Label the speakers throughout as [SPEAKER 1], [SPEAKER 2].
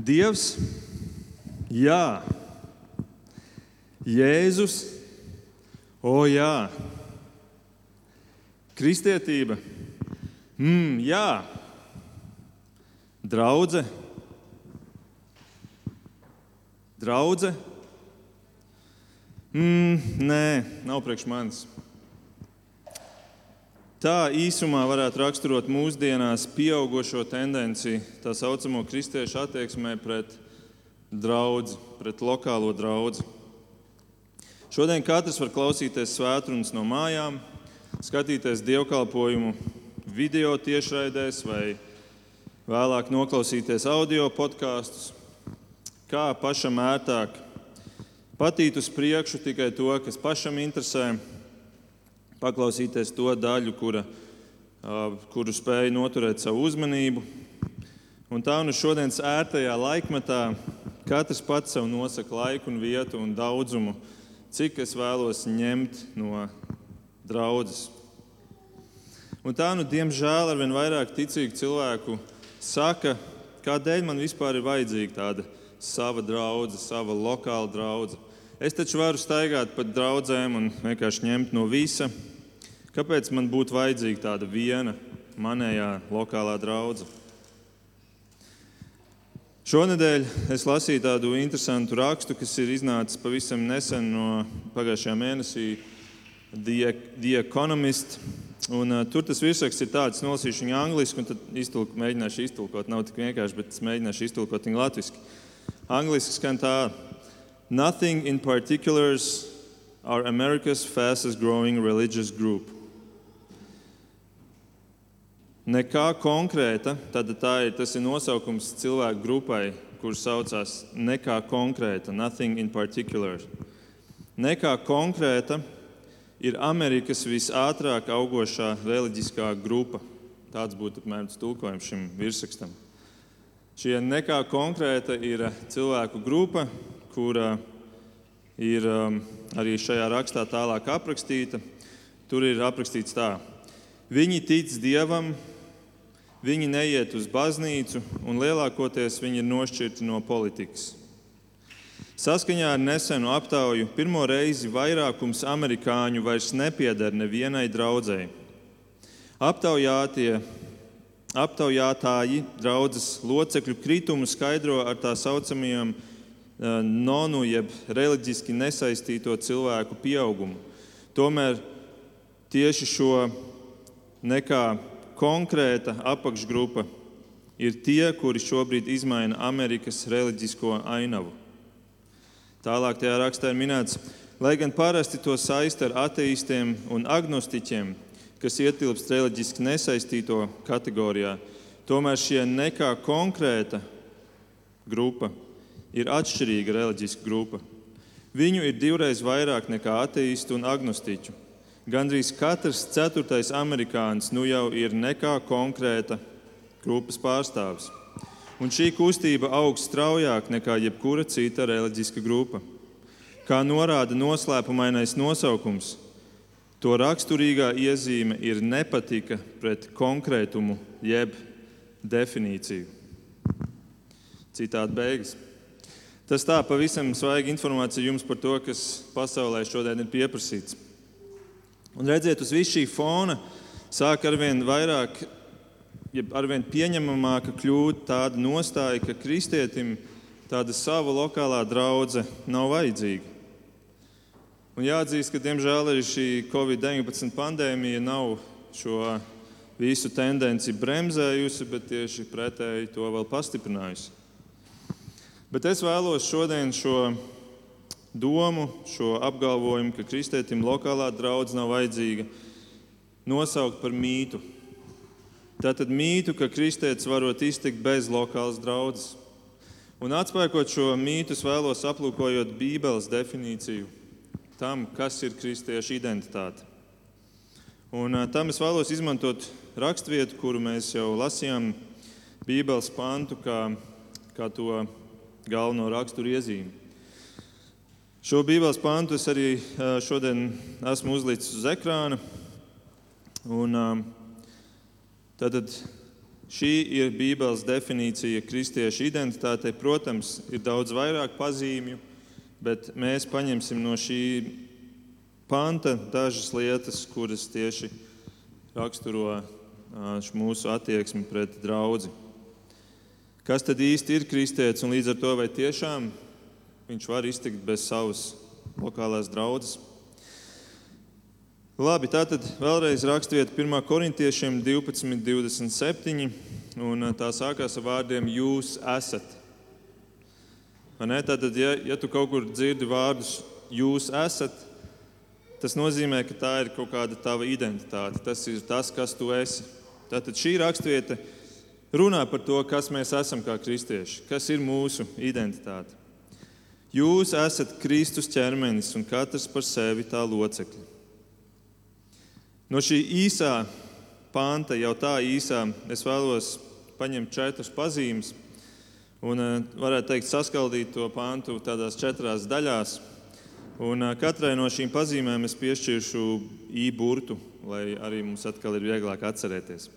[SPEAKER 1] Dievs, jā, Jēzus, o jā, kristietība, mm, jā, draudzē, draudzē, mm, nē, nav priekš manis. Tā īsumā varētu raksturot mūsdienās pieaugušo tendenci tā saucamo kristiešu attieksmē pret draugu, pret lokālo draugu. Šodien katrs var klausīties svētdienas no mājām, skatīties dievkalpojumu video tiešraidēs vai vēlāk noklausīties audio podkāstus, kā pašam ērtāk, patīt uz priekšu tikai to, kas pašam interesē paklausīties to daļu, kura, kuru spēja noturēt savu uzmanību. Un tā nu šodienas ērtajā laikmetā katrs pats sev nosaka laiku, un vietu un daudzumu, cik es vēlos ņemt no draudzes. Un tā nu, diemžēl, ar vien vairāk ticīgu cilvēku saka, kādēļ man vispār ir vajadzīga tāda sava draudzene, sava lokāla draudzene. Es taču varu staigāt pa draugiem un vienkārši ņemt no visa, Kāpēc man būtu vajadzīga tāda viena manējā lokālā draudzene? Šonadēļ es lasīju tādu interesantu rakstu, kas ir iznācis pavisam nesen no pagājušajā mēnesī, The, The Economist. Un, uh, tur tas virsraksts ir tāds, nolasīšu viņu angliski, un tad iztulk, mēģināšu iztulkot. Nav tik vienkārši, bet es mēģināšu iztulkot viņu latviešu. Angliski skan tā: Nothing in particular are America's fastest growing religious group. Nekā konkrēta, tad tā ir, tas ir nosaukums cilvēku grupai, kurš saucās Nekā konkrēta, nothing in particular. Nekā konkrēta ir Amerikas visātrāk augošā reliģiskā grupa. Tāds būtu apmēram tulkojums šim virsrakstam. Šie nekā konkrēta ir cilvēku grupa, kura ir um, arī šajā rakstā tālāk aprakstīta. Tur ir aprakstīts tā: Viņi tic Dievam, Viņi neiet uz baznīcu, un lielākoties viņi ir nošķirti no politikas. Saskaņā ar nesenu aptauju pirmo reizi vairākums amerikāņu vairs nepieder nevienai draudzēji. Aptaujātie, aptaujātāji draudzes locekļu kritumu skaidro ar tā saucamajiem uh, nonu, jeb reliģiski nesaistīto cilvēku pieaugumu. Tomēr tieši šo nekā konkrēta apakšgrupa ir tie, kuri šobrīd izmaina Amerikas reliģisko ainavu. Tālāk tajā rakstā ir minēts, lai gan parasti to saista ar ateistiem un agnostiķiem, kas ietilpst reliģiski nesaistīto kategorijā, tomēr šie nekā konkrēta grupa ir atšķirīga reliģiska grupa. Viņu ir divreiz vairāk nekā ateistu un agnostiķu. Gandrīz katrs ceturtais amerikānis nu jau ir nekā konkrēta grupas pārstāvis. Un šī kustība aug straujāk nekā jebkura cita reliģiska grupa. Kā norāda noslēpumainais nosaukums, to raksturīgā iezīme ir nepatika pret konkrētumu jeb definīciju. Citādi beigas. Tas tā pavisam svaiga informācija jums par to, kas pasaulē šodien ir pieprasīts. Un redziet, uz visu šī fona sāk arvien vairāk, ja arvien pieņemamāka kļūt tāda nostāja, ka kristietim tāda sava lokālā draudzene nav vajadzīga. Un jāatzīst, ka diemžēl arī šī Covid-19 pandēmija nav šo visu tendenci bremzējusi, bet tieši pretēji to vēl pastiprinājusi. Bet es vēlos šodien šo domu, šo apgalvojumu, ka kristietim lokālā draudzene nav vajadzīga, nosaukt par mītu. Tātad mītu, ka kristietis varot iztikt bez lokālas draudzes. Un atspēkot šo mītu, vēlos aplūkojot Bībeles definīciju tam, kas ir kristiešu identitāte. Un, tam es vēlos izmantot raksturvietu, kuru mēs jau lasījām, Bībeles pantu, kā, kā to galveno raksturu iezīmi. Šo Bībeles pantu es arī šodien esmu uzlicis uz ekrāna. Un, tātad Šī ir Bībeles definīcija kristiešu identitātei. Protams, ir daudz vairāk pazīmju, bet mēs paņemsim no šī panta dažas lietas, kuras tieši raksturo mūsu attieksmi pret draugu. Kas tad īsti ir kristietis un līdz ar to vai tiešām viņš var iztikt bez savas lokālās draudzes? Labi, tātad vēlreiz rakstvieta 1. korintiešiem 12, 27. Un tā sākās ar vārdiem jūs esat. Tātad, ja, ja tu kaut kur dzirdi vārdus jūs esat, tas nozīmē, ka tā ir kaut kāda tava identitāte. Tas ir tas, kas tu esi. Tātad šī rakstvieta runā par to, kas mēs esam kā kristieši, kas ir mūsu identitāte. Jūs esat Kristus ķermenis un katrs par sevi tā locekļi. No šī īsā panta, jau tā īsā, es vēlos paņemt četras pazīmes un eh, varētu teikt, saskaldīt to pantu tādās četrās daļās. Un eh, katrai no šīm pazīmēm es piešķiršu īburtu, lai arī mums atkal ir vieglāk atcerēties.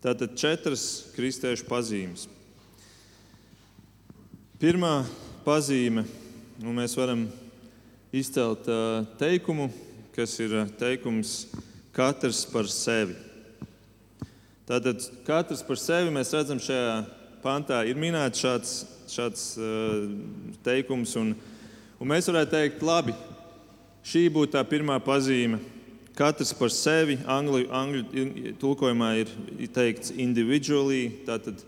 [SPEAKER 1] Tātad četras kristiešu pazīmes. Pirmā pazīme, un mēs varam izcelt eh, teikumu, kas ir teikums katrs par sevi. Tātad katrs par sevi mēs redzam šajā pantā ir minēts šāds, šāds uh, teikums, un, un mēs varētu teikt, labi, šī būtu tā pirmā pazīme. Katrs par sevi, angļu, angļu tulkojumā ir teikts individually. Tātad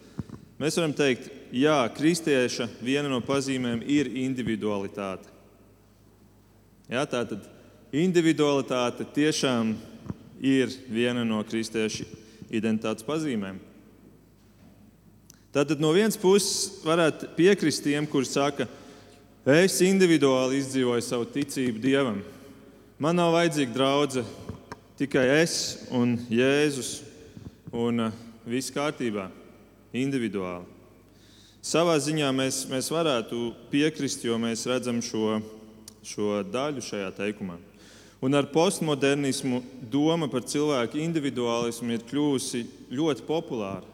[SPEAKER 1] mēs varam teikt, jā, kristieša viena no pazīmēm ir individualitāte. Jā, tātad individualitāte tiešām ir viena no kristiešu identitātes pazīmēm. Tātad no vienas puses varētu piekrist tiem, kuri saka, es individuāli izdzīvoju savu ticību Dievam. Man nav vajadzīga draudzene, tikai es un Jēzus, un uh, viss kārtībā, individuāli. Savā ziņā mēs, mēs varētu piekrist, jo mēs redzam šo, šo daļu šajā teikumā. Un ar postmodernismu doma par cilvēku individuālismu ir kļuvusi ļoti populāra.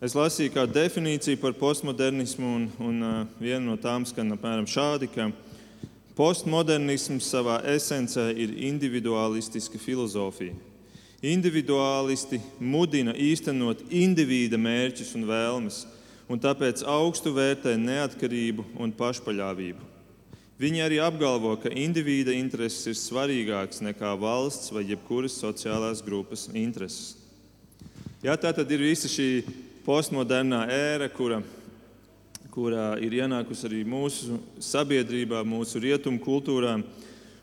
[SPEAKER 1] Es lasīju kādu definīciju par postmodernismu, un, un uh, viena no tām skan apmēram šādi, ka postmodernisms savā esencē ir individualistiska filozofija. Individuālisti mudina īstenot indivīda mērķus un vēlmes, un tāpēc augstu vērtē neatkarību un pašpaļāvību. Viņi arī apgalvo, ka indivīda intereses ir svarīgākas nekā valsts vai jebkuras sociālās grupas intereses. Jā, tā tad ir visa šī postmodernā ēra, kura, kurā ir ienākusi arī mūsu sabiedrībā, mūsu rietumu kultūrā.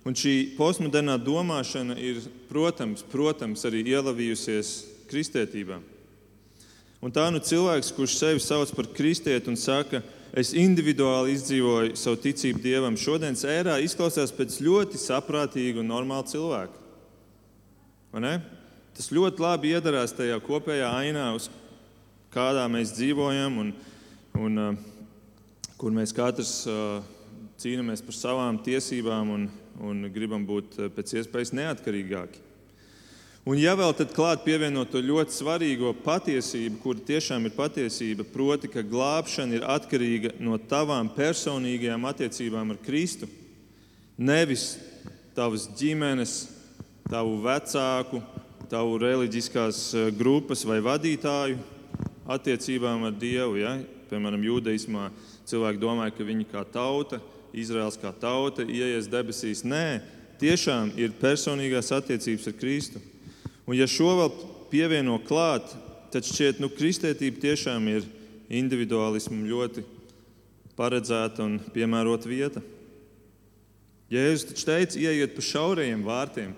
[SPEAKER 1] Un šī postmodernā domāšana ir, protams, protams arī ielavījusies kristietībā. Un tā nu cilvēks, kurš sevi sauc par kristieti un saka, ka es individuāli izdzīvoju savu ticību Dievam. Šodienas ērā izklausās pēc ļoti saprātīga un normāla cilvēka. Tas ļoti labi iedarās tajā kopējā ainā, uz kādā mēs dzīvojam un, un uh, kur mēs katrs uh, cīnāmies par savām tiesībām un, un gribam būt uh, pēc iespējas neatkarīgāki. Un, ja vēl tad klāt pievienot to ļoti svarīgo patiesību, kur tiešām ir patiesība, proti, ka glābšana ir atkarīga no tavām personīgajām attiecībām ar Kristu, nevis tavas ģimenes, tavu vecāku, tavu reliģiskās eh, grupas vai vadītāju attiecībām ar Dievu. Ja? Piemēram, jūdaismā cilvēki domāja, ka viņi kā tauta, Izraels kā tauta, ieies debesīs. Nē, tiešām ir personīgās attiecības ar Kristu. Un, ja šo vēl pievieno klāt, tad šķiet, ka nu, kristētība tiešām ir individuālismam ļoti paredzēta un piemērota vieta. Jēzus taču teica, ieiet pa šaurajiem vārtiem.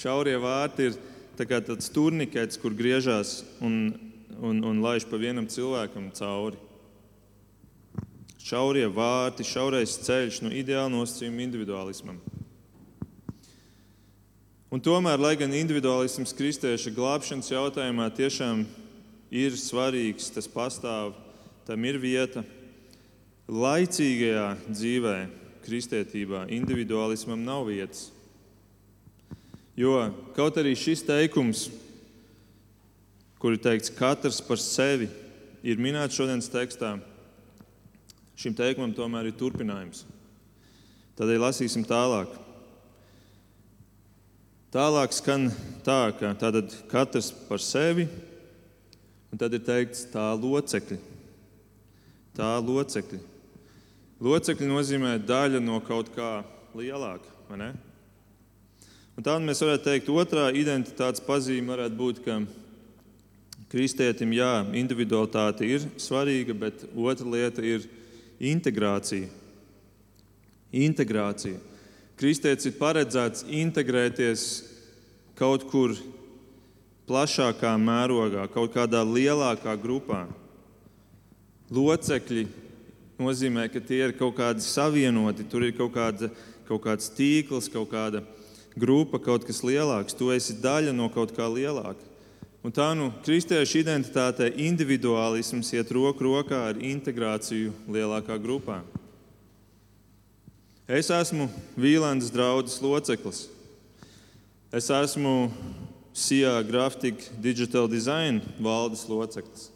[SPEAKER 1] Šaurie vārti ir tā tāds turniketis, kur griežās un, un, un laiž pa vienam cilvēkam cauri. Šaurie vārti, šaurais ceļš, nu, ideāli nosacījumi individuālismam. Un tomēr, lai gan individuālisms kristieša glābšanas jautājumā tiešām ir svarīgs, tas pastāv, tam ir vieta, laicīgajā dzīvē, kristietībā, individuālismam nav vietas. Jo kaut arī šis teikums, kur ir teikts, katrs par sevi, ir minēts šodienas tekstā, šim teikumam tomēr ir turpinājums. Tādēļ lasīsim tālāk. Tālāk skan tā, ka tātad katrs par sevi, un tad ir teikts tā locekļi. Tā locekļi. Locekļi nozīmē daļa no kaut kā lielāka, vai ne? Un tādu mēs varētu teikt, otrā identitātes pazīme varētu būt, ka kristietim, jā, individualitāte ir svarīga, bet otra lieta ir integrācija. Integrācija. Kristietis ir paredzēts integrēties kaut kur plašākā mērogā, kaut kādā lielākā grupā. Locekļi nozīmē, ka tie ir kaut kādi savienoti, tur ir kaut, kāda, kaut kāds tīkls, kaut kāda grupa, kaut kas lielāks. Tu esi daļa no kaut kā lielāka. Un tā nu kristiešu identitātē individuālisms iet roku rokā ar integrāciju lielākā grupā. Es esmu Vīlandes draugs loceklis. Es esmu SIA Graphic Digital Design valdes loceklis.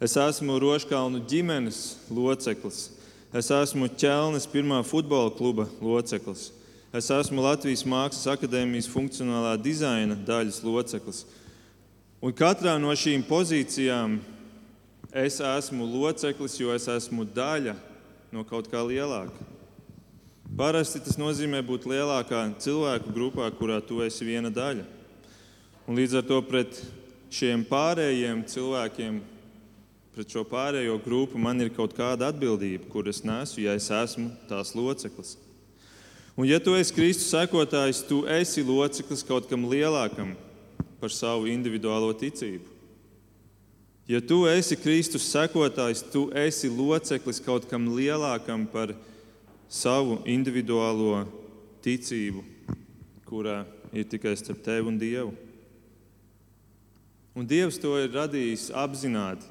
[SPEAKER 1] Es esmu Roškalnu ģimenes loceklis. Es esmu Ķelnes pirmā futbola kluba loceklis. Es esmu Latvijas Mākslas akadēmijas funkcionālā dizaina daļas loceklis. Un katrā no šīm pozīcijām es esmu loceklis, jo es esmu daļa no kaut kā lielāka. Parasti tas nozīmē būt lielākā cilvēku grupā, kurā tu esi viena daļa. Un līdz ar to pret šiem pārējiem cilvēkiem, pret šo pārējo grupu, man ir kaut kāda atbildība, kuras nesu, ja es esmu tās loceklis. Un, ja tu esi Kristus sekotājs, tu esi loceklis kaut kam lielākam, par savu individuālo ticību. Ja tu esi Kristus sekotājs, tu esi loceklis kaut kam lielākam par savu individuālo ticību, kurā ir tikai starp tevi un Dievu. Un Dievs to ir radījis apzināti.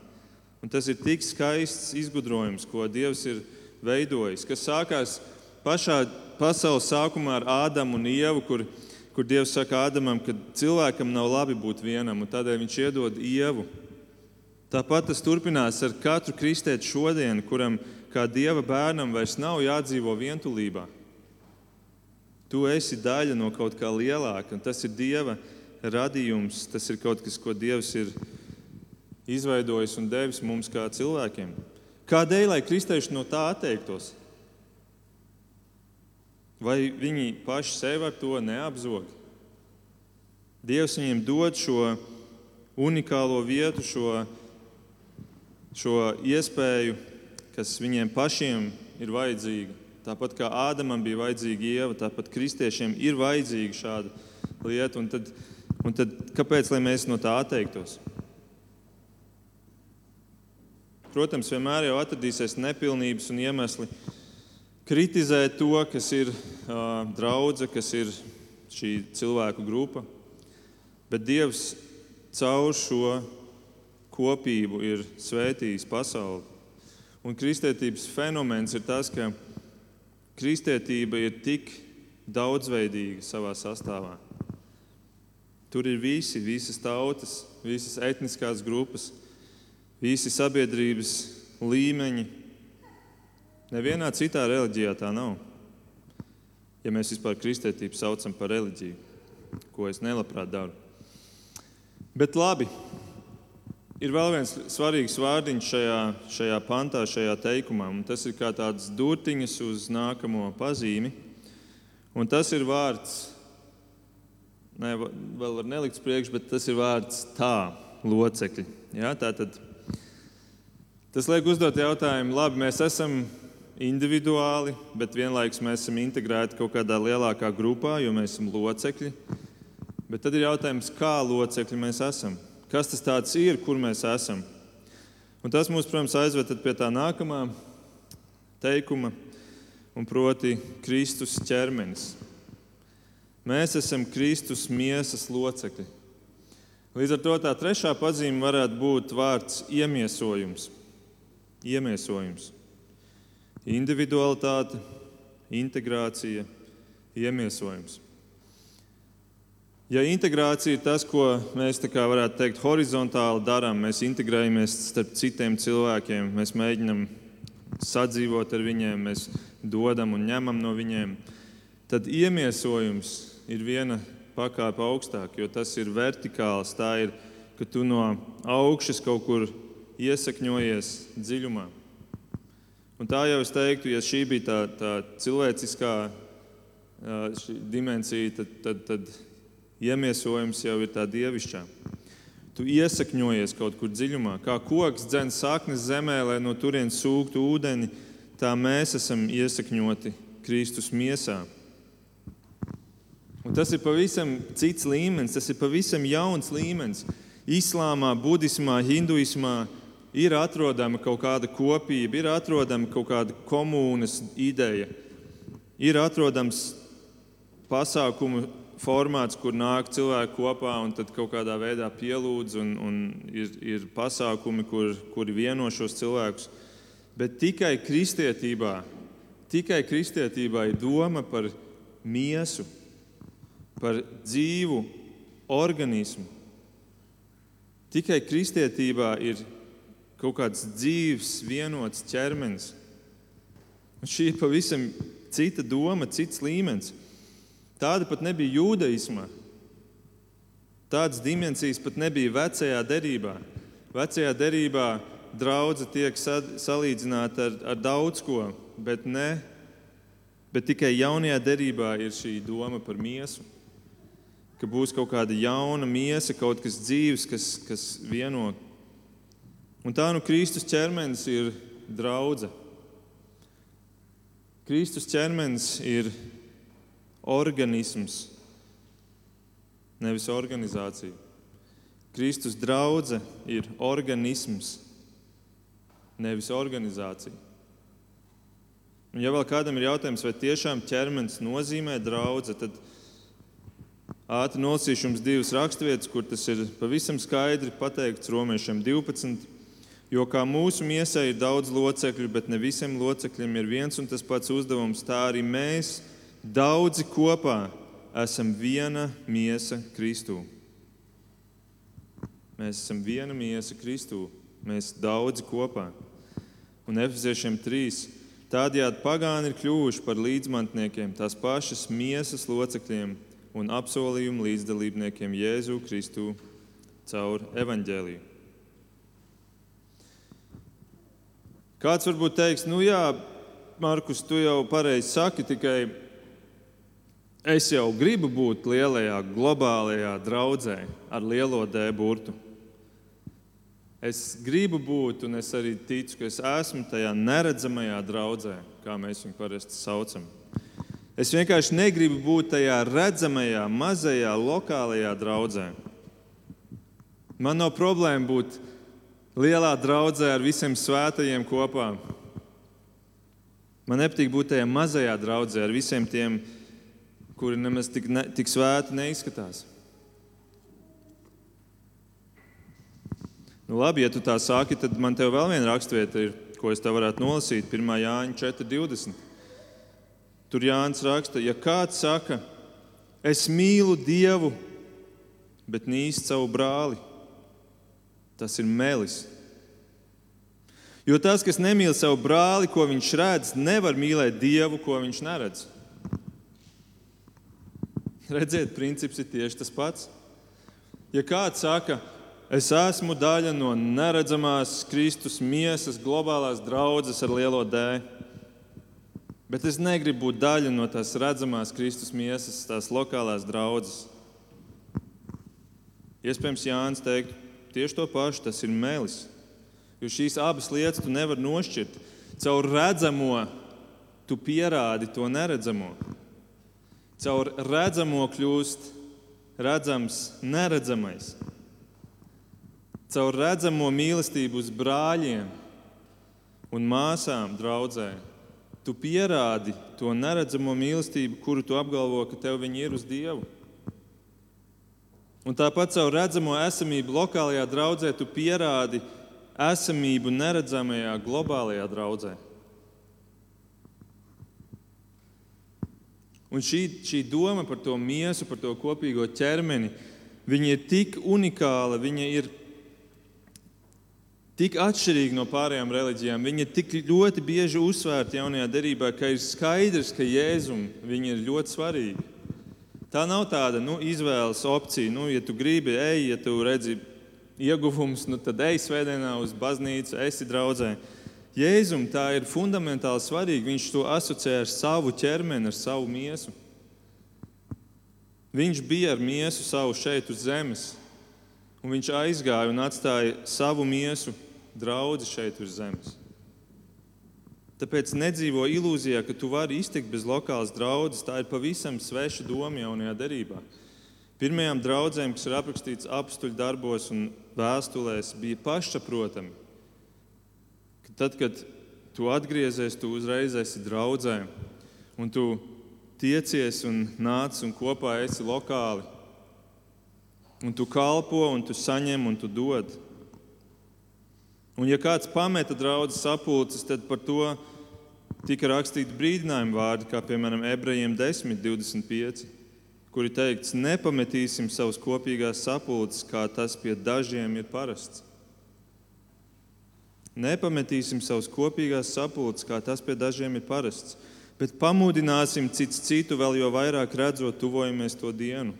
[SPEAKER 1] Un tas ir tik skaists izgudrojums, ko Dievs ir veidojis, kas sākās pašā pasaules sākumā ar Ādamu un Ievu, kur kur Dievs saka Ādamam, ka cilvēkam nav labi būt vienam, un tādēļ viņš iedod ievu. Tāpat tas turpinās ar katru kristieti šodien, kuram kā Dieva bērnam vairs nav jādzīvo vientulībā. Tu esi daļa no kaut kā lielāka, un tas ir Dieva radījums. Tas ir kaut kas, ko Dievs ir izveidojis un devis mums kā cilvēkiem. Kādēļ, lai kristieši no tā atteiktos? Vai viņi paši sev ar to neapzog? Dievs viņiem dod šo unikālo vietu, šo, šo iespēju, kas viņiem pašiem ir vajadzīga. Tāpat kā Ādamam bija vajadzīga ieva, tāpat kristiešiem ir vajadzīga šāda lieta. Un tad, un tad kāpēc mēs no tā atteiktos? Protams, vienmēr jau atradīsies nepilnības un iemesli, kritizēt to, kas ir uh, draudzene, kas ir šī cilvēku grupa. Bet Dievs caur šo kopību ir svētījis pasauli. Un kristietības fenomens ir tas, ka kristietība ir tik daudzveidīga savā sastāvā. Tur ir visi, visas tautas, visas etniskās grupas, visi sabiedrības līmeņi, Nevienā citā reliģijā tā nav. Ja mēs vispār kristietību saucam par reliģiju, ko es nelabprāt daru. Bet labi, ir vēl viens svarīgs vārdiņš šajā, šajā pantā, šajā teikumā. Tas ir kā tāds dūriņš uz nākamo pazīmi. Un tas ir vārds, ne, vēl var nelikt priekš, bet tas ir vārds tā, locekļi. Ja, tā tad, tas liek uzdot jautājumu, labi, mēs esam individuāli, bet vienlaikus mēs esam integrēti kaut kādā lielākā grupā, jo mēs esam locekļi. Bet tad ir jautājums, kā locekļi mēs esam? Kas tas ir, kur mēs esam? Un tas mums, protams, aizved pie tā nākamā teikuma, un proti, Kristus ķermenis. Mēs esam Kristus miesas locekļi. Līdz ar to tā trešā pazīme varētu būt vārds iemiesojums. iemiesojums. Individualitāte, integrācija, iemiesojums. Ja integrācija ir tas, ko mēs varētu teikt, horizontāli darām, mēs integrējamies starp citiem cilvēkiem, mēs mēģinām sadzīvot ar viņiem, mēs dodam un ņemam no viņiem, tad iemiesojums ir viena pakāpe augstāk, jo tas ir vertikāls. Tā ir, ka tu no augšas kaut kur iesakņojies dziļumā. Un tā jau es teiktu, ja šī bija tā, tā cilvēciskā dimensija, tad, tad, tad iemiesojums jau ir tā dievišķā. Tu iesakņojies kaut kur dziļumā, kā koks dzen saknes zemē, lai no turienes sūktu ūdeni, tā mēs esam iesakņoti Kristus miesā. Un tas ir pavisam cits līmenis, tas ir pavisam jauns līmenis. Islāmā, budismā, hinduismā ir atrodama kaut kāda kopība, ir atrodama kaut kāda komunas ideja, ir atrodams pasākumu formāts, kur nāk cilvēki kopā un tad kaut kādā veidā pielūdz, un, un ir, ir pasākumi, kur, kuri vieno šos cilvēkus. Bet tikai kristietībā, tikai kristietībā ir doma par miesu, par dzīvu organismu. Tikai kristietībā ir kaut kāds dzīves, vienots ķermenis. Un šī ir pavisam cita doma, cits līmenis. Tāda pat nebija jūdaismā. Tādas dimensijas pat nebija vecajā derībā. Vecajā derībā draudzene tiek salīdzināta ar, ar daudz ko, bet, ne, bet tikai jaunajā derībā ir šī doma par miesu. Ka būs kaut kāda jauna miesa, kaut kas dzīves, kas, kas vieno Un tā nu Kristus ķermenis ir draudzene. Kristus ķermenis ir organisms, nevis organizācija. Kristus draudzene ir organisms, nevis organizācija. Un, ja vēl kādam ir jautājums, vai tiešām ķermenis nozīmē draugu, tad ātri nolasīšu jums divas raksturvietas, kur tas ir pavisam skaidri pateikts Romiešiem 12. Jo kā mūsu miesai ir daudz locekļu, bet ne visiem locekļiem ir viens un tas pats uzdevums, tā arī mēs daudzi kopā esam viena miesa Kristū. Mēs esam viena miesa Kristū, mēs daudzi kopā. Un Efeziešiem 3. Tādējādi pagāni ir kļuvuši par līdzmantniekiem, tās pašas miesas locekļiem un apsolījumu līdzdalībniekiem Jēzu Kristu caur evaņģēliju. Kāds varbūt teiks, nu jā, Markus, tu jau pareizi saki, tikai es jau gribu būt lielajā globālajā draudzē ar lielo D burtu. Es gribu būt, un es arī ticu, ka es esmu tajā neredzamajā draudzē, kā mēs viņu parasti saucam. Es vienkārši negribu būt tajā redzamajā, mazajā, lokālajā draudzē. Man nav problēma būt lielā draudzē ar visiem svētajiem kopā. Man nepatīk būt tajā mazajā draudzē ar visiem tiem, kuri nemaz tik, ne, tik svēti neizskatās. Nu, labi, ja tu tā saki, tad man te vēl viena raksturvieta ir, ko es tev varētu nolasīt. 1. Jāņa 4.20. Tur Jānis raksta, ja kāds saka, es mīlu Dievu, bet nīst savu brāli tas ir melis. Jo tas, kas nemīl savu brāli, ko viņš redz, nevar mīlēt Dievu, ko viņš neredz. Redziet, princips ir tieši tas pats. Ja kāds saka, es esmu daļa no neredzamās Kristus miesas, globālās draudzes ar lielo D, bet es negribu būt daļa no tās redzamās Kristus miesas, tās lokālās draudzes. Iespējams, Jānis teiktu, Tieši to pašu tas ir melis. Jo šīs abas lietas tu nevari nošķirt. Caur redzamo tu pierādi to neredzamo. Caur redzamo kļūst redzams neredzamais. Caur redzamo mīlestību uz brāļiem un māsām draudzē. Tu pierādi to neredzamo mīlestību, kuru tu apgalvo, ka tev ir uz Dievu. Un tāpat caur redzamo esamību lokālajā draudzē tu pierādi esamību neredzamajā globālajā draudzē. Un šī, šī doma par to miesu, par to kopīgo ķermeni, viņa ir tik unikāla, viņa ir tik atšķirīga no pārējām reliģijām. Viņa ir tik ļoti bieži uzsvērta jaunajā derībā, ka ir skaidrs, ka Jēzum viņa ir ļoti svarīga. Tā nav tāda nu, izvēles opcija. Nu, ja tu gribi, ej, ja tu redzi ieguvums, nu, tad ej svētdienā uz baznīcu, esi draudzē. Jēzum tā ir fundamentāli svarīga. Viņš to asociē ar savu ķermeni, ar savu miesu. Viņš bija ar miesu savu šeit uz zemes, un viņš aizgāja un atstāja savu miesu draugu šeit uz zemes. Tāpēc nedzīvo ilūzijā, ka tu vari iztikt bez lokālas draudzes. Tā ir pavisam sveša doma jaunajā derībā. Pirmajām draudzēm, kas ir aprakstīts apstuļu darbos un vēstulēs, bija pašsaprotami Tad, kad tu atgriezies, tu uzreiz esi draudzē, un tu tiecies un nāc un kopā esi lokāli. Un tu kalpo, un tu saņem, un tu dod. Un, ja kāds pameta draudzes sapulces, tad par to tika rakstīti brīdinājumi vārdi, kā piemēram ebrejiem 10, 25, kuri teikts, nepametīsim savus kopīgās sapulces, kā tas pie dažiem ir parasts. Nepametīsim savus kopīgās sapulces, kā tas pie dažiem ir parasts, bet pamudināsim cits citu vēl jo vairāk redzot, tuvojamies to dienu.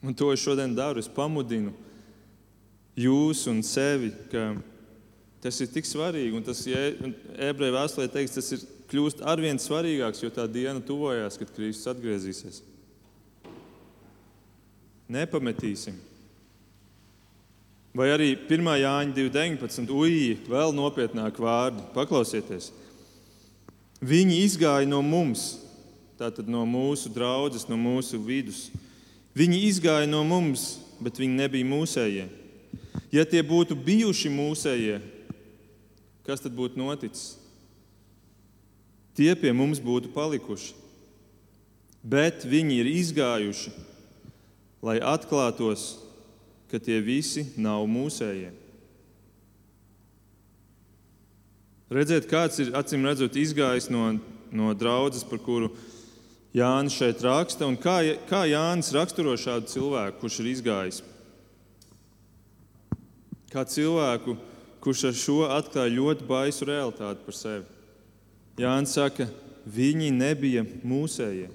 [SPEAKER 1] Un to es šodien daru. Es pamudinu jūs un sevi, ka tas ir tik svarīgi. Un tas ebreju vēstulē teiks, tas ir kļūst arvien svarīgāks, jo tā diena tuvojās, kad Kristus atgriezīsies. Nepametīsim. Vai arī 1. Jāņa 2.19. Ui, vēl nopietnāk vārdi. Paklausieties! Viņi izgāja no mums, tātad no mūsu draudzes, no mūsu vidus. Viņi izgāja no mums, bet viņi nebija mūsējie. Ja tie būtu bijuši mūsējie, kas tad būtu noticis? Tie pie mums būtu palikuši. Bet viņi ir izgājuši, lai atklātos ka tie visi nav mūsējie. Redzēt, kāds ir acīm redzot izgājis no, no draudzes, par kuru Jānis šeit raksta, un kā, kā Jānis raksturo šādu cilvēku, kurš ir izgājis. Kā cilvēku, kurš ar šo atklāja ļoti baisu realitāti par sevi. Jānis saka, viņi nebija mūsējie.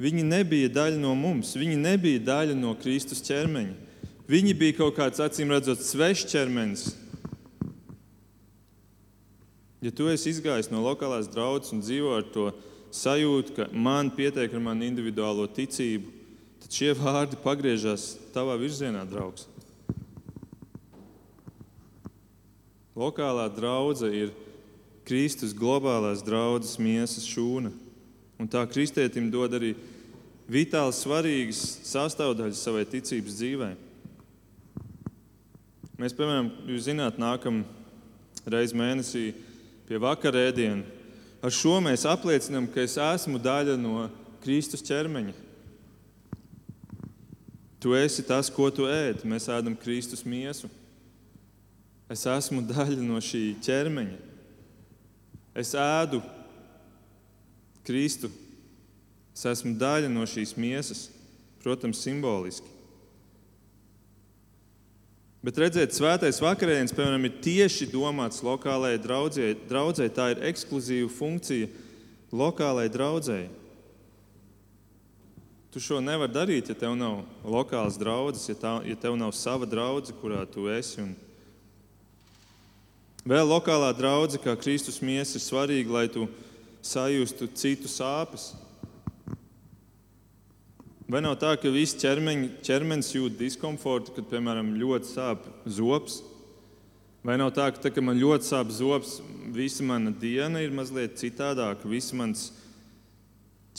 [SPEAKER 1] Viņi nebija daļa no mums, viņi nebija daļa no Kristus ķermeņa. Viņi bija kaut kāds acīm redzot svešs ķermenis. Ja tu esi izgājis no lokālās draudzes un dzīvo ar to sajūtu, ka man pietiek ar manu individuālo ticību, tad šie vārdi pagriežas tavā virzienā, draugs. Lokālā draudzene ir Kristus globālās draudzes miesas šūna. Un tā kristietim dod arī vitāli svarīgas sastāvdaļas savai ticības dzīvēm. Mēs, piemēram, jūs zināt, nākam reiz mēnesī pie vakarēdiena. Ar šo mēs apliecinām, ka es esmu daļa no Kristus ķermeņa. Tu esi tas, ko tu ēd. Mēs ēdam Kristus miesu. Es esmu daļa no šī ķermeņa. Es ēdu Kristu. Es esmu daļa no šīs miesas, protams, simboliski. Bet redziet, svētais vakarēns, piemēram, ir tieši domāts lokālajai draudzē. draudzē. Tā ir ekskluzīva funkcija lokālajai draudzēji. Tu šo nevari darīt, ja tev nav lokāls draugs, ja, tā, ja tev nav sava draudzene, kurā tu esi. Un vēl lokālā draudzene, kā Kristus miesa, ir svarīga, lai tu sajustu citu sāpes. Vai nav tā, ka viss ķermeņ, ķermenis jūt diskomfortu, kad, piemēram, ļoti sāp zops? Vai nav tā, ka, tā, kad man ļoti sāp zops, visa mana diena ir mazliet citādāka, viss mans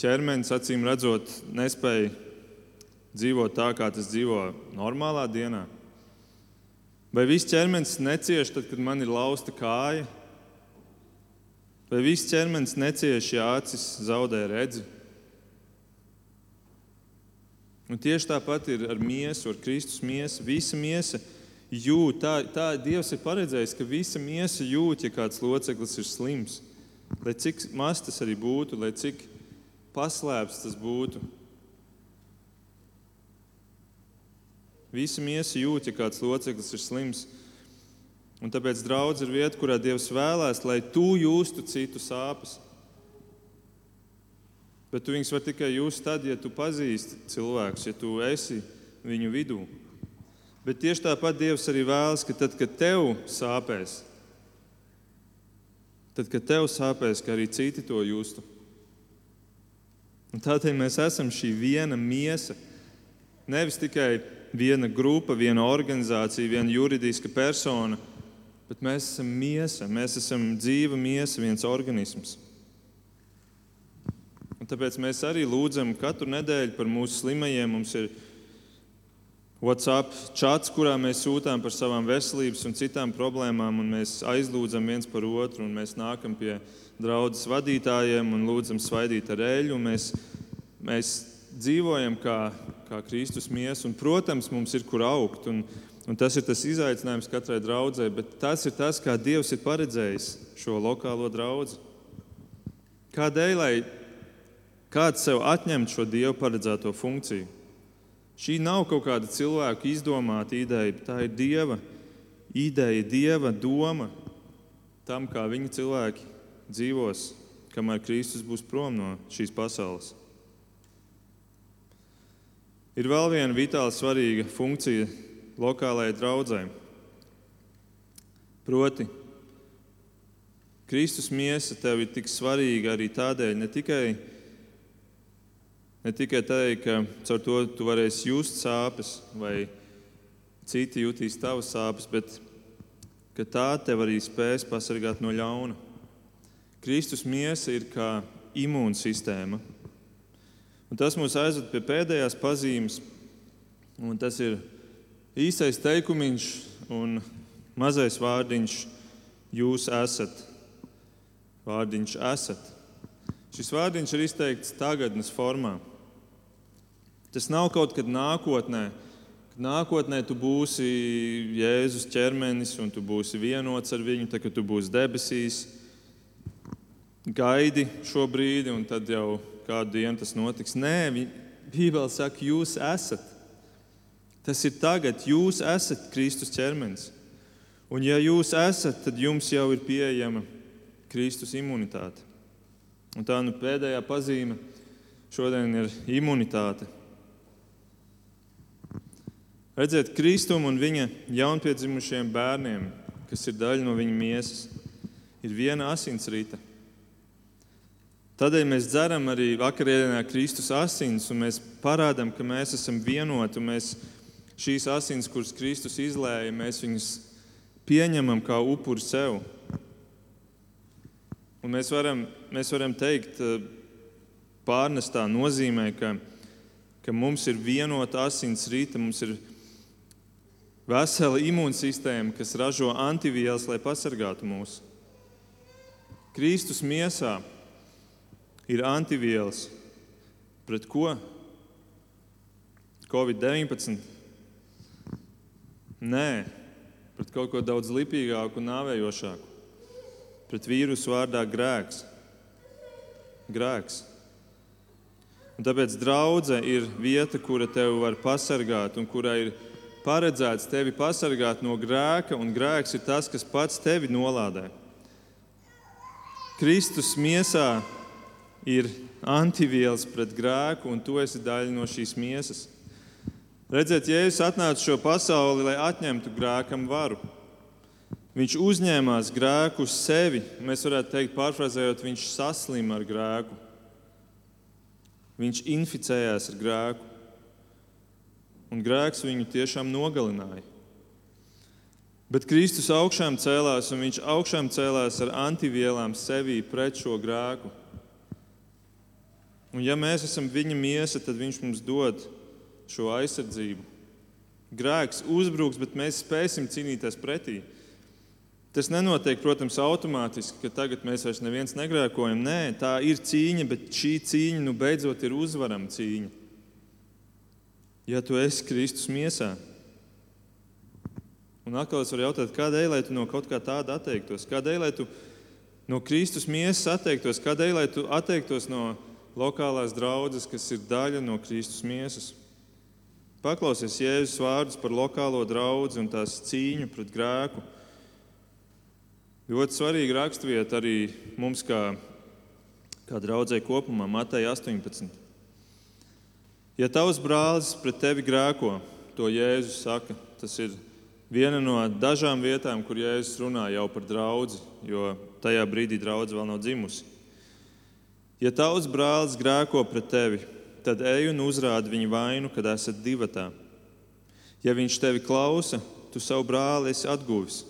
[SPEAKER 1] ķermenis, acīm redzot, nespēja dzīvot tā, kā tas dzīvo normālā dienā? Vai viss ķermenis necieš tad, kad man ir lausta kāja? Vai viss ķermenis necieš, ja acis zaudē redzi? Un tieši tāpat ir ar miesu, ar Kristus miesu. Visa miesa jūt, tā, tā Dievs ir paredzējis, ka visa miesa jūt, ja kāds loceklis ir slims. Lai cik maz tas arī būtu, lai cik paslēpts tas būtu. Visi miesa jūt, ja kāds loceklis ir slims. Un tāpēc draudz ir vieta, kurā Dievs vēlēs, lai tu justu citu sāpes. Bet tu viņus var tikai just tad, ja tu pazīsti cilvēkus, ja tu esi viņu vidū. Bet tieši tāpat Dievs arī vēlas, ka tad, kad tev sāpēs, tad, kad tev sāpēs, ka arī citi to justu. Un tādēļ mēs esam šī viena miesa. Nevis tikai viena grupa, viena organizācija, viena juridiska persona, bet mēs esam miesa, mēs esam dzīva miesa, viens organisms. Un tāpēc mēs arī lūdzam katru nedēļu par mūsu slimajiem. Mums ir WhatsApp čats, kurā mēs sūtām par savām veselības un citām problēmām, un mēs aizlūdzam viens par otru, un mēs nākam pie draudzes vadītājiem un lūdzam svaidīt ar eļļu. Mēs, mēs dzīvojam kā, kā Kristus miesa, un, protams, mums ir kur augt. Un, Un tas ir tas izaicinājums katrai draudzē, bet tas ir tas, kā Dievs ir paredzējis šo lokālo draugu. Kādēļ, kāds sev atņemtu šo Dieva paredzēto funkciju? Šī nav kaut kāda cilvēka izdomāta ideja, tā ir Dieva ideja, Dieva doma tam, kā viņa cilvēki dzīvos, kamēr Kristus būs prom no šīs pasaules. Ir vēl viena vitāli svarīga funkcija lokālajai draudzē. Proti, Kristus miesa tev ir tik svarīga arī tādēļ, ne tikai, ne tikai tādēļ, ka caur to tu varēsi just sāpes, vai citi jutīs tavas sāpes, bet ka tā tev arī spēs pasargāt no ļauna. Kristus miesa ir kā imūnsistēma. Un tas mūs aizved pie pēdējās pazīmes, un tas ir īsais teikumiņš un mazais vārdiņš jūs esat. Vārdiņš esat. Šis vārdiņš ir izteikts tagadnes formā. Tas nav kaut kad nākotnē. Kad nākotnē tu būsi Jēzus ķermenis un tu būsi vienots ar viņu, tad, kad tu būsi debesīs. Gaidi šo brīdi, un tad jau kādu dienu tas notiks. Nē, Bībele saka, jūs esat. Tas ir tagad, jūs esat Kristus ķermenis. Un, ja jūs esat, tad jums jau ir pieejama Kristus imunitāte. Un tā nu pēdējā pazīme šodien ir imunitāte. Redziet, Kristum un viņa jaunpiedzimušiem bērniem, kas ir daļa no viņa miesas, ir viena asinsrīta. Tādēļ mēs dzeram arī vakarienā Kristus asins, un mēs parādām, ka mēs esam vienoti, mēs šīs asins, kuras Kristus izlēja, mēs viņus pieņemam kā upuri sev. Un mēs varam, mēs varam teikt, eh, pārnestā nozīmē, ka, ka mums ir vienota asins rīta, mums ir vesela imūnsistēma, kas ražo antivielas, lai pasargātu mūs. Kristus miesā ir antivielas. Pret ko? Covid-19. Nē, pret kaut ko daudz lipīgāku un nāvējošāku. Pret vīrusu vārdā grēks. Grēks. Un tāpēc draudzene ir vieta, kura tevi var pasargāt un kurā ir paredzēts tevi pasargāt no grēka, un grēks ir tas, kas pats tevi nolādē. Kristus miesā ir antivielas pret grēku, un tu esi daļa no šīs miesas. Redziet, Jēzus atnāca šo pasauli, lai atņemtu grēkam varu. Viņš uzņēmās grēku uz sevi. Mēs varētu teikt, pārfrāzējot, viņš saslima ar grēku. Viņš inficējās ar grēku. Un grēks viņu tiešām nogalināja. Bet Kristus augšām cēlās, un viņš augšām cēlās ar antivielām sevī pret šo grēku. Un ja mēs esam viņa miesa, tad viņš mums dod šo aizsardzību. Grēks uzbruks, bet mēs spēsim cīnīties pretī. Tas nenotiek, protams, automātiski, ka tagad mēs vairs neviens negrēkojam. Nē, tā ir cīņa, bet šī cīņa nu beidzot ir uzvarama cīņa. Ja tu esi Kristus miesā, un atkal es varu jautāt, kādēļ, lai tu no kaut kā tāda atteiktos, kādēļ, lai tu no Kristus miesas atteiktos, kādēļ, lai tu atteiktos no lokālās draudzes, kas ir daļa no Kristus miesas. Paklausies Jēzus vārdus par lokālo draugu un tās cīņu pret grēku. Ļoti svarīga raksturvieta arī mums, kā, kā draudzē kopumā, Mateja 18. Ja tavs brālis pret tevi grēko, to Jēzus saka, tas ir viena no dažām vietām, kur Jēzus runā jau par draugu, jo tajā brīdī draudzene vēl nav dzimusi. Ja tavs brālis grēko pret tevi, tad ej un uzrādi viņa vainu, kad esat divatā. Ja viņš tevi klausa, tu savu brāli esi atguvis.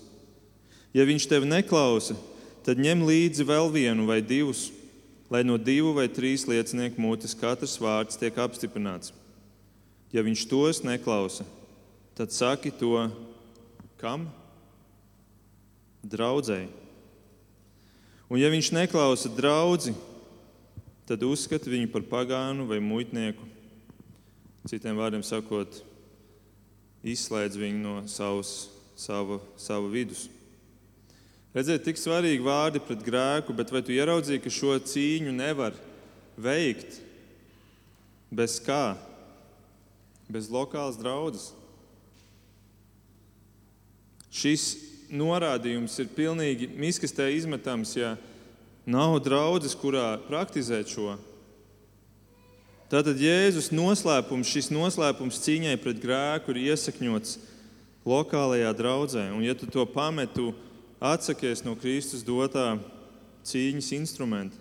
[SPEAKER 1] Ja viņš tevi neklausa, tad ņem līdzi vēl vienu vai divus, lai no divu vai trīs liecinieku mutes katrs vārds tiek apstiprināts. Ja viņš tos neklausa, tad saki to Kam? Draudzēji. Un ja viņš neklausa draugu, tad uzskata viņu par pagānu vai muitnieku. Citiem vārdiem sakot, izslēdz viņu no savas, sava, sava vidus. Redziet, tik svarīgi vārdi pret grēku, bet vai tu ieraudzīji, ka šo cīņu nevar veikt bez kā? Bez lokālas draudzes. Šis norādījums ir pilnīgi miskastē izmetams, ja nav draudzes, kurā praktizēt šo. Tātad Jēzus noslēpums, šis noslēpums cīņai pret grēku ir iesakņots lokālajā draudzē. Un, ja tu to pametu, atsakies no Kristus dotā cīņas instrumenta,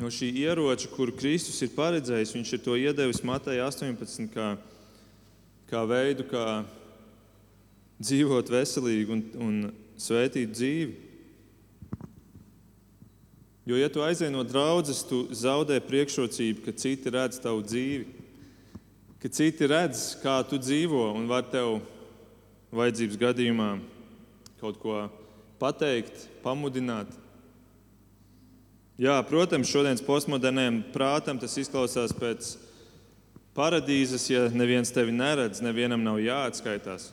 [SPEAKER 1] no šī ieroča, kuru Kristus ir paredzējis, viņš ir to iedevis Matei 18. kā, kā veidu, kā dzīvot veselīgu un, un svētītu dzīvi. Jo, ja tu aizej no draudzes, tu zaudē priekšrocību, ka citi redz tavu dzīvi, ka citi redz, kā tu dzīvo un var tev vajadzības gadījumā kaut ko pateikt, pamudināt. Jā, protams, šodienas postmoderniem prātam tas izklausās pēc paradīzes, ja neviens tevi neredz, nevienam nav jāatskaitās.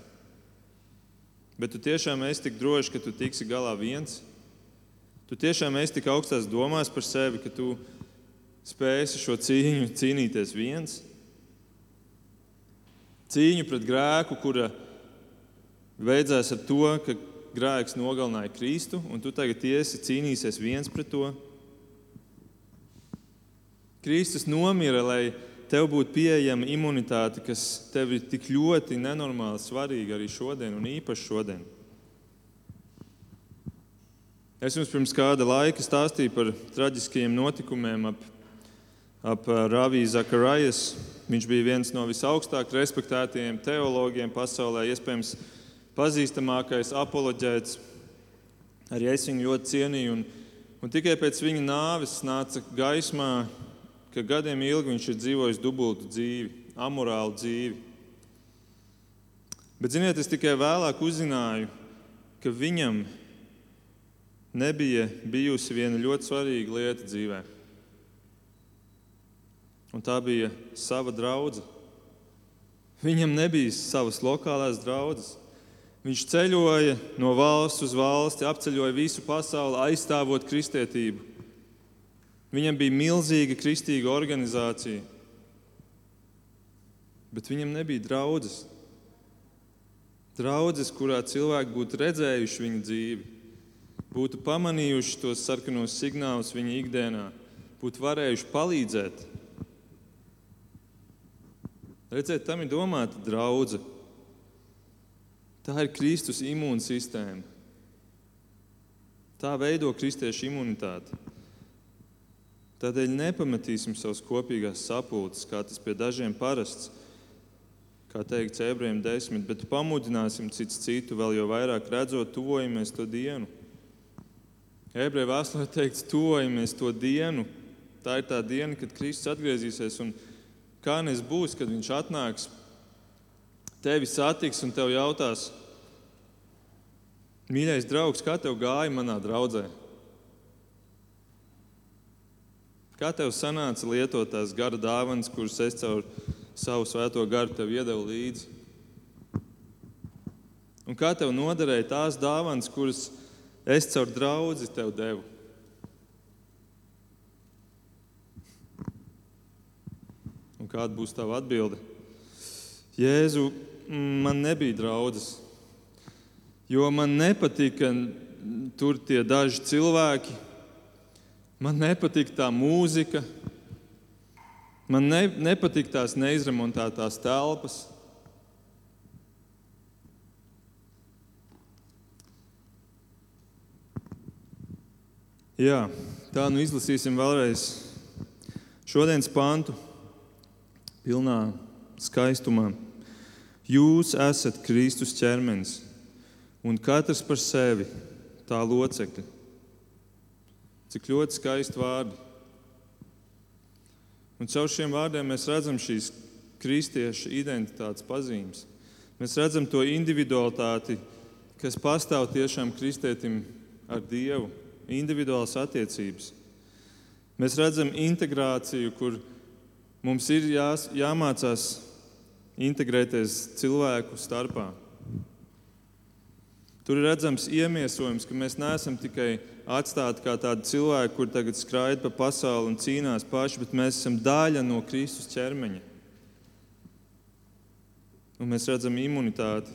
[SPEAKER 1] Bet tu tiešām esi tik drošs, ka tu tiksi galā viens. Tu tiešām esi tik augstās domās par sevi, ka tu spēsi šo cīņu cīnīties viens. Cīņu pret grēku, kura beidzās ar to, ka grēks nogalināja Kristu, un tu tagad tiesi cīnīsies viens pret to. Kristus nomira, lai tev būtu pieejama imunitāte, kas tev ir tik ļoti nenormāli svarīga arī šodien, un īpaši šodien. Es jums pirms kāda laika stāstīju par traģiskajiem notikumiem ap, ap Raviju Zakarajas. Viņš bija viens no visaugstāk respektētajiem teologiem pasaulē, iespējams, pazīstamākais apoloģēts. Arī es viņu ļoti cienīju. Un, un tikai pēc viņa nāves nāca gaismā ka gadiem ilgi viņš ir dzīvojis dubultu dzīvi, amorālu dzīvi. Bet, ziniet, es tikai vēlāk uzzināju, ka viņam nebija bijusi viena ļoti svarīga lieta dzīvē. Un tā bija sava draudzene. Viņam nebija savas lokālās draudzes. Viņš ceļoja no valsts uz valsti, apceļoja visu pasauli, aizstāvot kristietību. Viņam bija milzīga kristīga organizācija, bet viņam nebija draudzes. Draudzes, kurā cilvēki būtu redzējuši viņa dzīvi, būtu pamanījuši tos sarkanos signālus viņa ikdienā, būtu varējuši palīdzēt. Redziet, tam ir domāta draudzene. Tā ir Kristus imūnsistēma. Tā veido kristiešu imunitāti. Tādēļ nepametīsim savus kopīgās sapulces, kā tas pie dažiem parasts, kā teikts ebrejiem desmit, bet pamudināsim cits citu, vēl jau vairāk redzot, tuvojamies to dienu. Ebreju vēsturē teikts, tuvojamies to dienu. Tā ir tā diena, kad Kristus atgriezīsies. Un kā nes būs, kad viņš atnāks, tevi satiks un tev jautās, mīļais draugs, kā tev gāja manā draudzē? Kā tev sanāca lietot tās gara dāvanas, kuras es caur savu svēto garu tev iedevu līdzi? Un kā tev noderēja tās dāvanas, kuras es caur draugu tev devu? Un kāda būs tava atbilde? Jēzu, man nebija draudzes, jo man nepatika tur tie daži cilvēki, man nepatika tā mūzika, man ne, nepatika tās neizremontētās telpas. Jā, tā nu izlasīsim vēlreiz šodienas pantu pilnā skaistumā. Jūs esat Kristus ķermenis, un katrs par sevi tā locekļi. Cik ļoti skaisti vārdi. Un caur šiem vārdiem mēs redzam šīs kristiešu identitātes pazīmes. Mēs redzam to individualitāti, kas pastāv tiešām kristētim ar Dievu individuālas attiecības. Mēs redzam integrāciju, kur mums ir jās, jāmācās integrēties cilvēku starpā. Tur ir redzams iemiesojums, ka mēs neesam tikai atstāti kā tādi cilvēki, kur tagad skraida pa pasauli un cīnās paši, bet mēs esam daļa no Kristus ķermeņa. Un mēs redzam imunitāti,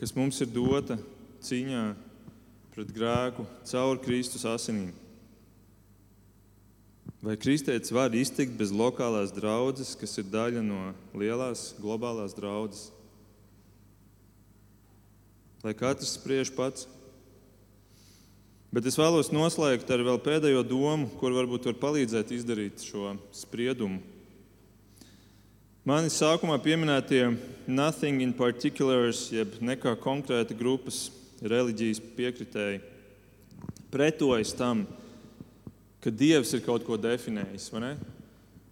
[SPEAKER 1] kas mums ir dota cīņā pret grēku caur Kristus asinīm. Vai kristietis var iztikt bez lokālās draudzes, kas ir daļa no lielās globālās draudzes? Lai katrs spriež pats. Bet es vēlos noslēgt ar vēl pēdējo domu, kur varbūt var palīdzēt izdarīt šo spriedumu. Manis sākumā pieminētie nothing in particulars, jeb nekā konkrēta grupas reliģijas piekritēji, pretojas tam, ka Dievs ir kaut ko definējis.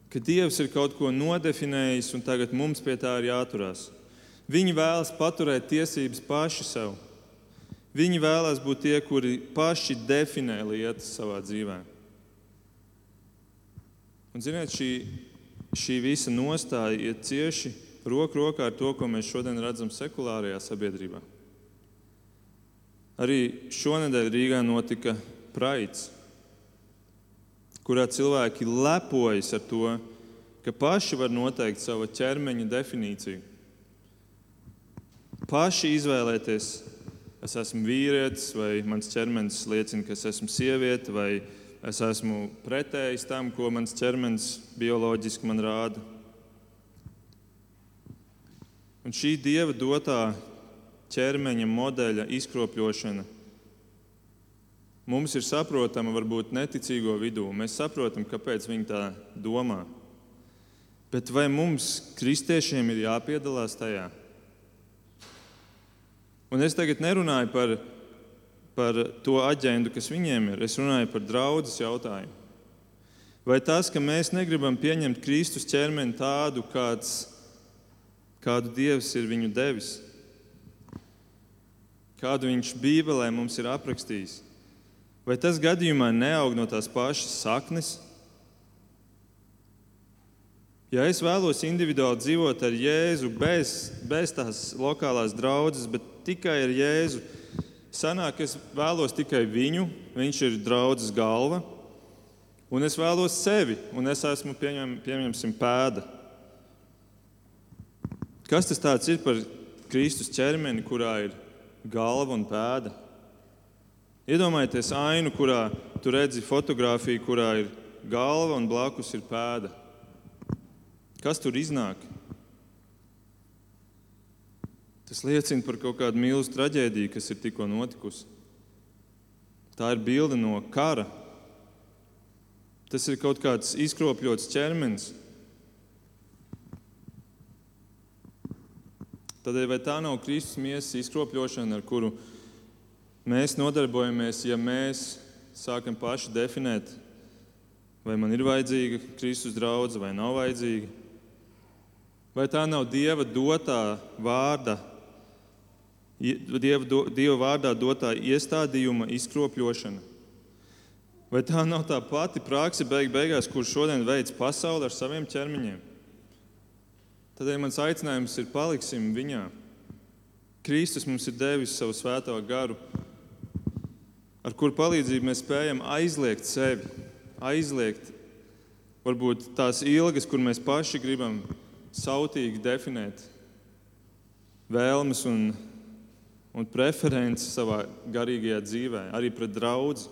[SPEAKER 1] Ka Dievs ir kaut ko nodefinējis, un tagad mums pie tā ir jāturās. Viņi vēlas paturēt tiesības paši sev. Viņi vēlas būt tie, kuri paši definē lietas savā dzīvē. Un, ziniet, šī, šī visa nostāja iet cieši roku rokā ar to, ko mēs šodien redzam sekulārajā sabiedrībā. Arī šonadēļ Rīgā notika praids, kurā cilvēki lepojas ar to, ka paši var noteikt savu ķermeņa definīciju. Paši izvēlēties, es esmu vīrietis, vai mans ķermenis liecina, ka es esmu sieviete, vai es esmu pretējs tam, ko mans ķermenis bioloģiski man rāda. Un šī dieva dotā ķermeņa modeļa izkropļošana mums ir saprotama varbūt neticīgo vidū. Mēs saprotam, kāpēc viņi tā domā. Bet vai mums, kristiešiem, ir jāpiedalās tajā? Un es tagad nerunāju par, par to aģendu, kas viņiem ir. Es runāju par draudzes jautājumu. Vai tas, ka mēs negribam pieņemt Kristus ķermeni tādu, kāds, kādu Dievs ir viņu devis, kādu viņš Bībelē mums ir aprakstījis, vai tas gadījumā neaug no tās pašas saknes? Ja es vēlos individuāli dzīvot ar Jēzu, bez, bez tās lokālās draudzes, bet tikai ar Jēzu, sanāk, es vēlos tikai viņu, viņš ir draudzes galva, un es vēlos sevi, un es esmu pieņem, pieņemsim pēda. Kas tas ir par Kristus ķermeni, kurā ir galva un pēda. Iedomājieties ainu, kurā tu redzi fotografiju, kurā ir galva un blakus ir pēda. Kas tur iznāk? Tas liecina par kaut kādu milzu traģēdiju, kas ir tikko notikusi. Tā ir bilde no kara. Tas ir kaut kāds izkropļots ķermenis, Tādēļ vai tā nav Kristus miesas izkropļošana, ar kuru mēs nodarbojamies, ja mēs sākam paši definēt, vai man ir vajadzīga Kristus draudzene vai nav vajadzīga? Vai tā nav Dieva dotā vārda, Dieva, do, Dieva vārdā dotā iestādījuma izkropļošana? Vai tā nav tā pati praksa beig beigās, kur šodien veids pasauli ar saviem ķermeņiem? Tādēļ mans aicinājums ir paliksim viņā. Kristus mums ir devis savu svēto garu, ar kuru palīdzību mēs spējam aizliegt sevi, aizliegt varbūt tās ilgas, kur mēs paši gribam sautīgi definēt vēlmes un, un preferences savā garīgajā dzīvē, arī pret draugu.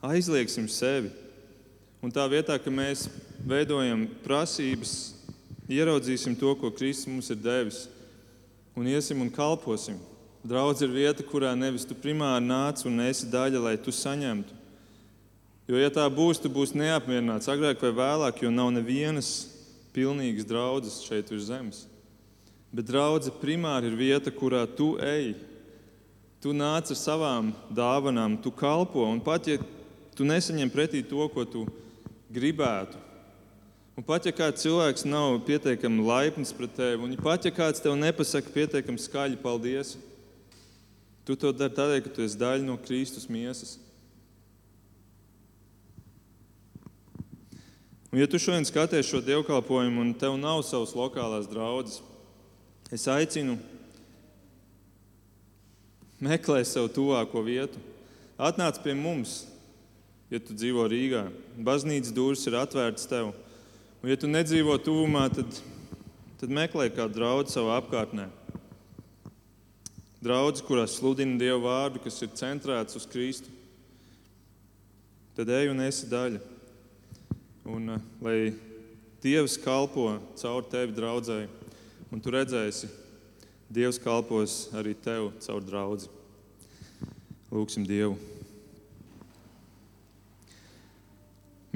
[SPEAKER 1] Aizliegsim sevi. Un tā vietā, ka mēs veidojam prasības, ieraudzīsim to, ko Kristus mums ir devis, un iesim un kalposim. Draudz ir vieta, kurā nevis tu primāri nāc un esi daļa, lai tu saņemtu. Jo, ja tā būs, tu būsi neapmierināts agrāk vai vēlāk, jo nav nevienas pilnīgas draudzes šeit uz zemes. Bet draudzene primāri ir vieta, kurā tu ej. Tu nāc ar savām dāvanām, tu kalpo. Un pat ja tu nesaņem pretī to, ko tu gribētu, un pat ja kāds cilvēks nav pietiekami laipns pret tevi, un pat ja kāds tev nepasaka pietiekami skaļi paldies, Tu to dari tādēļ, ka tu esi daļa no Kristus miesas. Un, ja tu šodien skaties šo dievkalpojumu un tev nav savas lokālās draudzes, es aicinu meklēt sev tuvāko vietu. Atnāc pie mums, ja tu dzīvo Rīgā. Baznīcas durvis ir atvērtas tev. Un, ja tu nedzīvo tuvumā, tad, tad meklē kādu draugu savā apkārtnē. Draudzes, kurās sludina Dieva vārdu, kas ir centrēts uz Kristu, tad ej un esi daļa. Un, uh, lai Dievs kalpo caur tevi draudzēji, un tu redzēsi, Dievs kalpos arī tev caur draugu. Lūksim Dievu.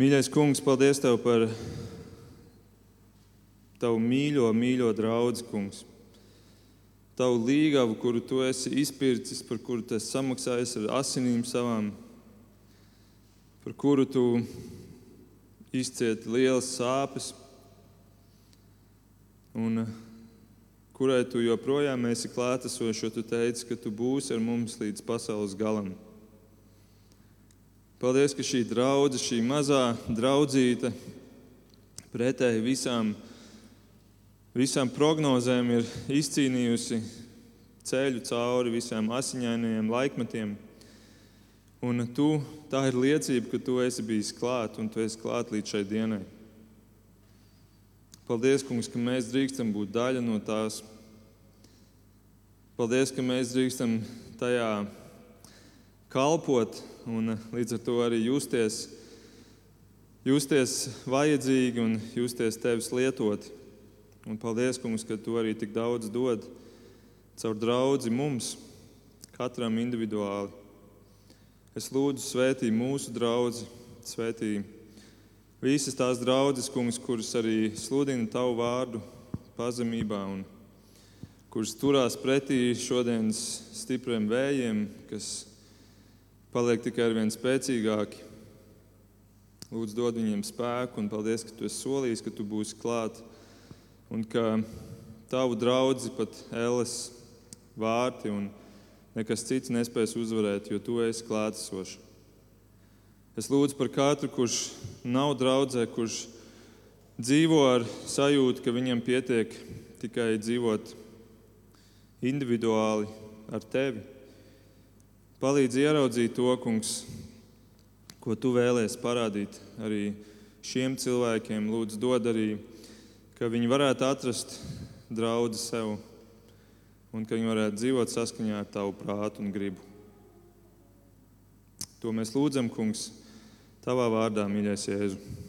[SPEAKER 1] Mīļais kungs, paldies tev par tavu mīļo, mīļo draugu, kungs tavu līgavu, kuru tu esi izpircis, par kuru tu esi samaksājis ar asinīm savām, par kuru tu izcieti lielas sāpes, un kurai tu joprojām esi klātesošs, jo tu teici, ka tu būsi ar mums līdz pasaules galam. Paldies, ka šī draudzene, šī mazā draudzīte, pretēji visām visām prognozēm ir izcīnījusi ceļu cauri visiem asiņainajiem laikmetiem. Un tu, tā ir liecība, ka tu esi bijis klāt un tu esi klāt līdz šai dienai. Paldies, kungs, ka mēs drīkstam būt daļa no tās. Paldies, ka mēs drīkstam tajā kalpot un līdz ar to arī justies, justies vajadzīgi un justies tevis lietoti. Un paldies, kungs, ka tu arī tik daudz dod caur draugu mums, katram individuāli. Es lūdzu, svētī mūsu draugu, svētī visas tās draudzes, kungs, kuras arī sludina tavu vārdu pazemībā un kuras turās pretī šodienas stipriem vējiem, kas paliek tikai ar vien spēcīgāki. Lūdzu, dod viņiem spēku un paldies, ka tu esi solījis, ka tu būsi klāts un ka tavu draugu pat Ēles vārti un nekas cits nespēs uzvarēt, jo tu esi klātesošs. Es lūdzu par katru, kurš nav draudzē, kurš dzīvo ar sajūtu, ka viņam pietiek tikai dzīvot individuāli ar tevi. Palīdzi ieraudzīt to, kungs, ko tu vēlēsies parādīt arī šiem cilvēkiem. Lūdzu, dod arī ka viņi varētu atrast draugu sev un ka viņi varētu dzīvot saskaņā ar tavu prātu un gribu. To mēs lūdzam, Kungs, Tavā vārdā, mīļais Jēzu.